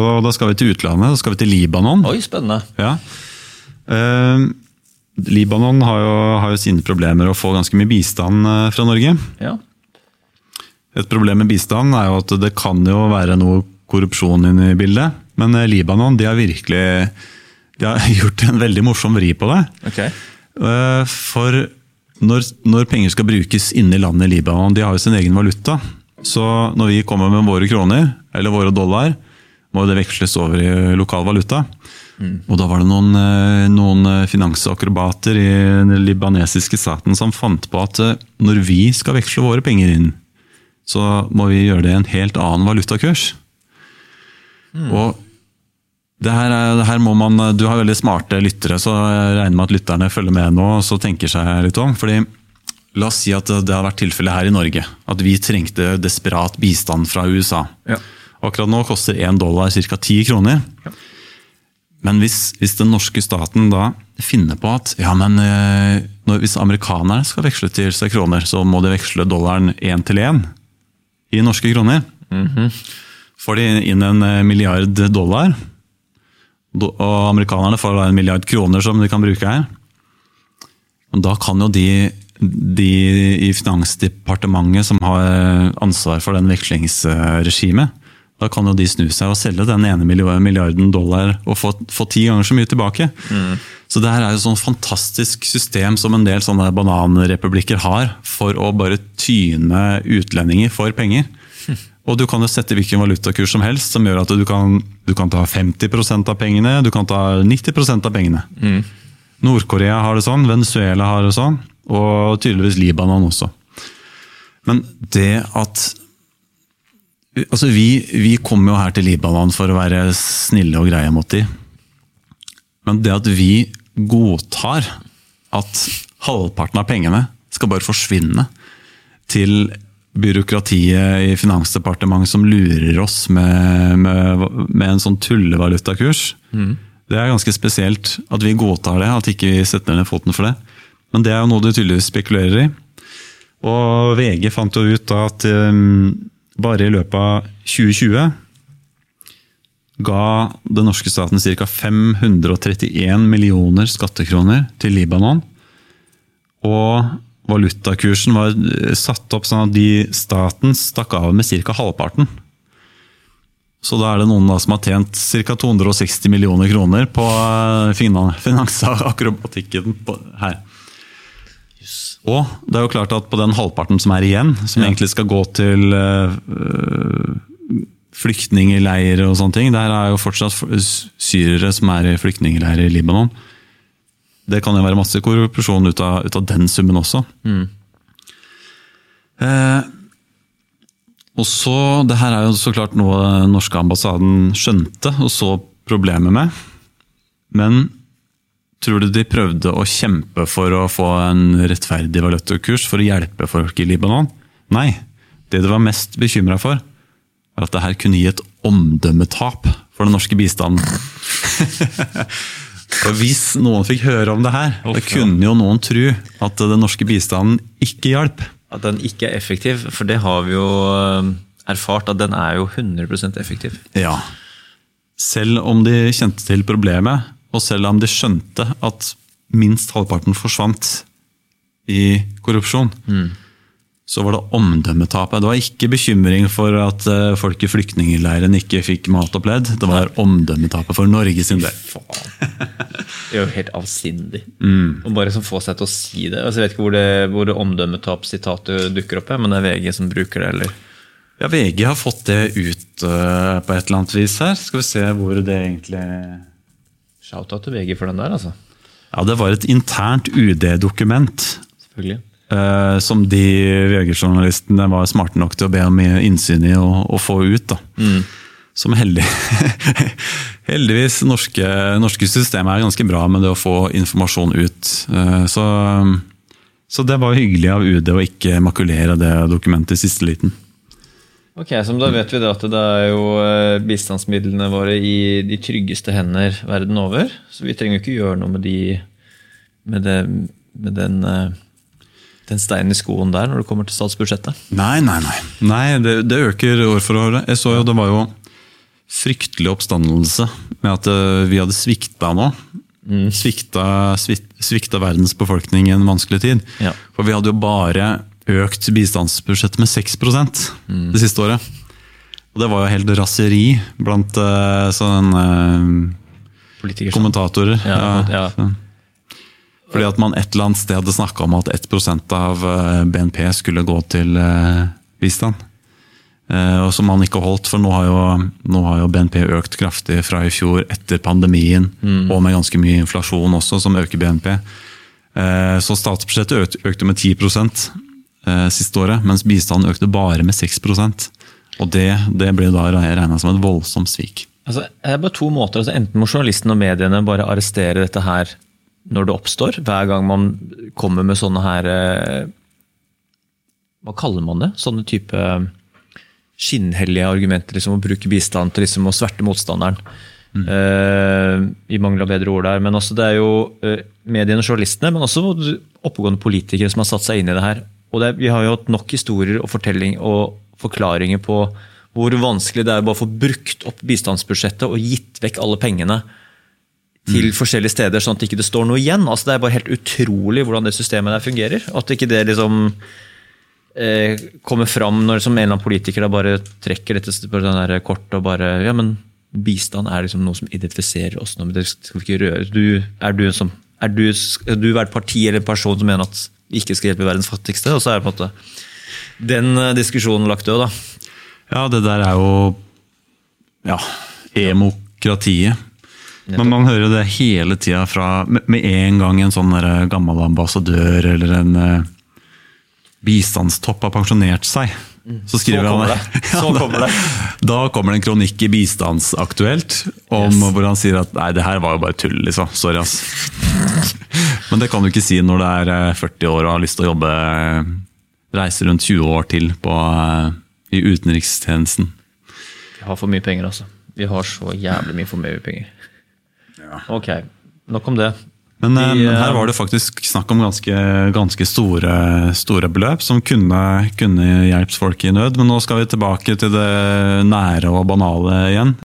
Og da skal vi til utlandet, da skal vi til Libanon. Oi, spennende. Ja. Eh, Libanon har jo, har jo sine problemer å få ganske mye bistand eh, fra Norge. Ja. Et problem med bistand er jo at det kan jo være noe korrupsjon inne i bildet. Men eh, Libanon de har virkelig de har gjort en veldig morsom vri på det. Okay. Eh, For når, når penger skal brukes inne i landet Libanon, de har jo sin egen valuta. Så når vi kommer med våre kroner, eller våre dollar, må det veksles over i lokal valuta. Og da var det noen, eh, noen finansakrobater i den libanesiske staten som fant på at eh, når vi skal veksle våre penger inn, så må vi gjøre det i en helt annen valutakurs. Og det her, er- det her må man, Du har veldig smarte lyttere, så jeg regner med at lytterne følger med nå og så tenker seg litt om. fordi La oss si at det har vært tilfellet her i Norge. At vi trengte desperat bistand fra USA. Ja. Akkurat nå koster én dollar ca. ti kroner. Men hvis, hvis den norske staten da finner på at ja, men eh, når, hvis amerikanerne skal veksle til seg kroner, så må de veksle dollaren én til én i norske kroner. Får de inn en eh, milliard dollar, og amerikanerne får da en milliard kroner som de kan bruke her. Da kan jo de, de i Finansdepartementet som har ansvar for den vekslingsregimet, da kan jo de snu seg og selge den ene milliarden dollar og få, få ti ganger så mye tilbake. Så det her er jo sånn fantastisk system som en del sånne bananrepublikker har for å bare tyne utlendinger for penger. Og du kan jo sette hvilken valutakurs som helst som gjør at du kan, du kan ta 50% av pengene, du kan ta 90% av pengene. Nord-Korea har det sånn, Venezuela har det sånn, og tydeligvis Libanon også. Men det at Altså, vi, vi kommer jo her til Libanon for å være snille og greie mot de. Men det at vi godtar at halvparten av pengene skal bare forsvinne til byråkratiet i Finansdepartementet som lurer oss med, med, med en sånn tullevalutakurs. Det er ganske spesielt at vi godtar det, at ikke vi setter ned foten for det. Men det er jo noe du tydeligvis spekulerer i. Og VG fant jo ut da at um, bare i løpet av 2020 ga den norske staten ca. 531 millioner skattekroner til Libanon. Og valutakursen var eh, satt opp sånn at de, staten stakk av med ca. halvparten. Så da er det noen som har tjent ca. 260 millioner kroner på eh, finan- finansakrobatikken på- her. Og det er jo klart at på den halvparten som er igjen, som egentlig skal gå til øh, flyktningleirer og sånne ting, der er jo fortsatt syrere som er i flyktningleirer i Libanon. Det kan jo være masse korrupsjon ut av, ut av den summen også. Eh, og så, Det her er jo så klart noe den norske ambassaden skjønte og så problemet med. Men tror du de prøvde å kjempe for å få en rettferdig valutakurs for å hjelpe folk i Libanon? Nei. Det de var mest bekymra for, er at det her kunne gi et omdømmetap for den norske bistanden. Og Hvis noen fikk høre om det her, da kunne jo noen tro at den norske bistanden ikke hjalp. At den ikke er effektiv, for det har vi jo eh, erfart at den er jo 100% effektiv. Ja. Selv om de kjente til problemet, og selv om de skjønte at minst halvparten forsvant i korrupsjon, så var det omdømmetapet. Det var ikke bekymring for at eh, folk i flyktningleiren ikke fikk mat og pledd. Det var omdømmetapet for Norge sin del. Det er jo helt avsindig. Og bare som få seg til å si det. Altså, jeg vet ikke hvor det, hvor det omdømmetap-sitatet dukker opp, men det er VG som bruker det, eller? Ja, VG har fått det ut eh, på et eller annet vis her. Skal vi se hvor det egentlig Shout-out til VG for den der, altså. Ja, det var et internt UD-dokument. Selvfølgelig. eh, som de VG-journalistene var smarte nok til å be om innsyn i og, og få ut. da. Som heldig, heldigvis norske, norske systemet er ganske bra med det å få informasjon ut. Eh, Så, så det var hyggelig av UD å ikke makulere det dokumentet i siste liten. Ok, så Da vet vi det at det er jo eh, bistandsmidlene våre i de tryggeste hender verden over. Så vi trenger jo ikke gjøre noe med, de, med, det, med den, eh, den steinen i skoen der når det kommer til statsbudsjettet. Nei, nei, nei. nei det, det øker år for år. Jeg så jo det var jo fryktelig oppstandelse med at eh, vi hadde svikta nå. Svikta, svik- svikta verdens befolkning i en vanskelig tid. Ja. For vi hadde jo bare økt bistandsbudsjettet med 6% det siste året. Og det var jo helt raseri blant uh, sånne uh, kommentatorer. Ja, ja. ja. Fordi at man et eller annet sted hadde snakka om at 1% av eh, BNP skulle gå til eh, bistand. Eh, Og som man ikke holdt, for nå har, jo, nå har jo BNP økt kraftig fra i fjor etter pandemien, Mm. og med ganske mye inflasjon også, som øker BNP. Så statsbudsjettet økte med 10 eh, siste året, mens bistanden økte bare med 6% Og det, det ble da regna som et voldsomt svik. Altså, det er bare to måter. Altså, enten må journalisten og mediene bare arrestere dette her når det oppstår, hver gang man kommer med sånne her eh, Hva kaller man det? Sånne type eh, skinnhellige argumenter. liksom Å bruke bistand til liksom å sverte motstanderen. Eh, I mangel av bedre ord der. Men også det er jo uh, mediene og journalistene, men også oppegående politikere som har satt seg inn i det her. Og det, Vi har jo hatt nok historier og fortelling og forklaringer på hvor vanskelig det er å bare få brukt opp bistandsbudsjettet og gitt vekk alle pengene til forskjellige steder, sånn at det ikke står noe igjen. Altså, det er bare helt utrolig hvordan det systemet der fungerer. At ikke det liksom eh, kommer fram når som en eller annen politiker bare trekker dette på den der kortet og bare Ja, men bistand er liksom noe som identifiserer oss nå, men det skal vi ikke røre. Du, er du som er du, er du et parti eller en person som mener at ikke skal hjelpe verdens fattigste? Og så er det på en måte den eh, diskusjonen lagt død, da. Ja, det der er jo ja, emokratiet. Men man hører det hele tida fra Med en gang en sånn gammel ambassadør eller en eh, bistandstopp har pensjonert seg, så skriver Så han det. Så kommer det. Da kommer det en kronikk i Bistandsaktuelt om Yes. hvor han sier at nei, det her var jo bare tull, liksom. Sorry, ass. Men det kan du ikke si når du er eh, 40 år og har lyst til å jobbe eh, Reise rundt 20 år til på, eh, i utenrikstjenesten. Vi har for mye penger, altså. Vi har så jævlig mye for mye penger. Ok, nok om det. Men, De, men her eh, var det faktisk snakk om ganske, ganske store, store beløp som kunne, kunne hjulpet folk i nød. Men nå skal vi tilbake til det nære og banale igjen.